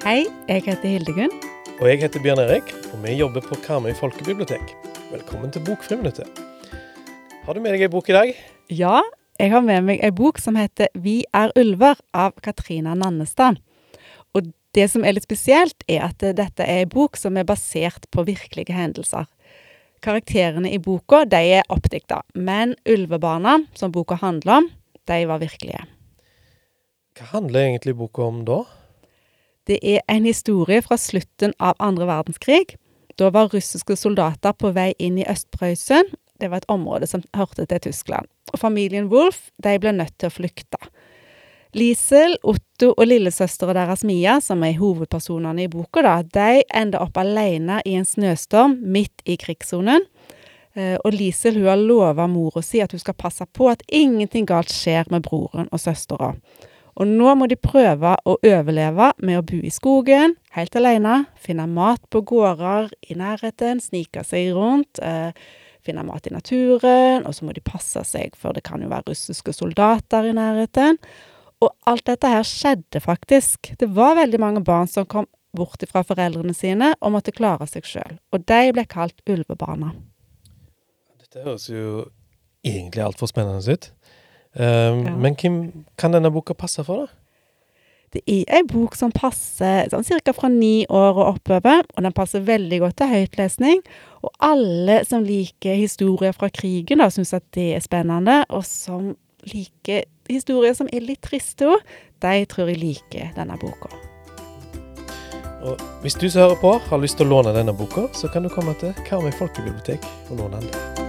Hei, jeg heter Hildegunn. Og jeg heter Bjørn Erik, og vi jobber på Karmøy folkebibliotek. Velkommen til Bokfriminuttet. Har du med deg ei bok i dag? Ja, jeg har med meg ei bok som heter Vi er ulver av Katrina Nannestad. Og det som er litt spesielt, er at dette er ei bok som er basert på virkelige hendelser. Karakterene i boka de er oppdikta, men ulvebarna, som boka handler om, de var virkelige. Hva handler egentlig boka om da? Det er en historie fra slutten av andre verdenskrig. Da var russiske soldater på vei inn i Øst-Prøysen. Det var et område som hørte til Tyskland. Og familien Wolf de ble nødt til å flykte. Liesel, Otto og lillesøstera deres Mia, som er hovedpersonene i boka, da, de ender opp alene i en snøstorm midt i krigssonen. Eh, og Liesel hun har lova mora si at hun skal passe på at ingenting galt skjer med broren og søstera. Og nå må de prøve å overleve med å bo i skogen, helt alene, finne mat på gårder i nærheten, snike seg rundt, eh, finne mat i naturen, og så må de passe seg, for det kan jo være russiske soldater i nærheten. Og alt dette her skjedde faktisk. Det var veldig mange barn som kom bort fra foreldrene sine og måtte klare seg sjøl. Og de ble kalt ulvebarna. Dette høres jo egentlig altfor spennende ut. Um, Ja. Men hvem kan denne boka passe for, da? Det er ei bok som passer sånn ca. fra ni år og oppover, og den passer veldig godt til høytlesning. Og alle som liker historier fra krigen, da, syns at det er spennende, og som liker historier som er litt triste òg, de tror jeg liker denne boka. Og hvis du som hører på har lyst til å låne denne boka, så kan du komme til Karmøy folkebibliotek og låne den.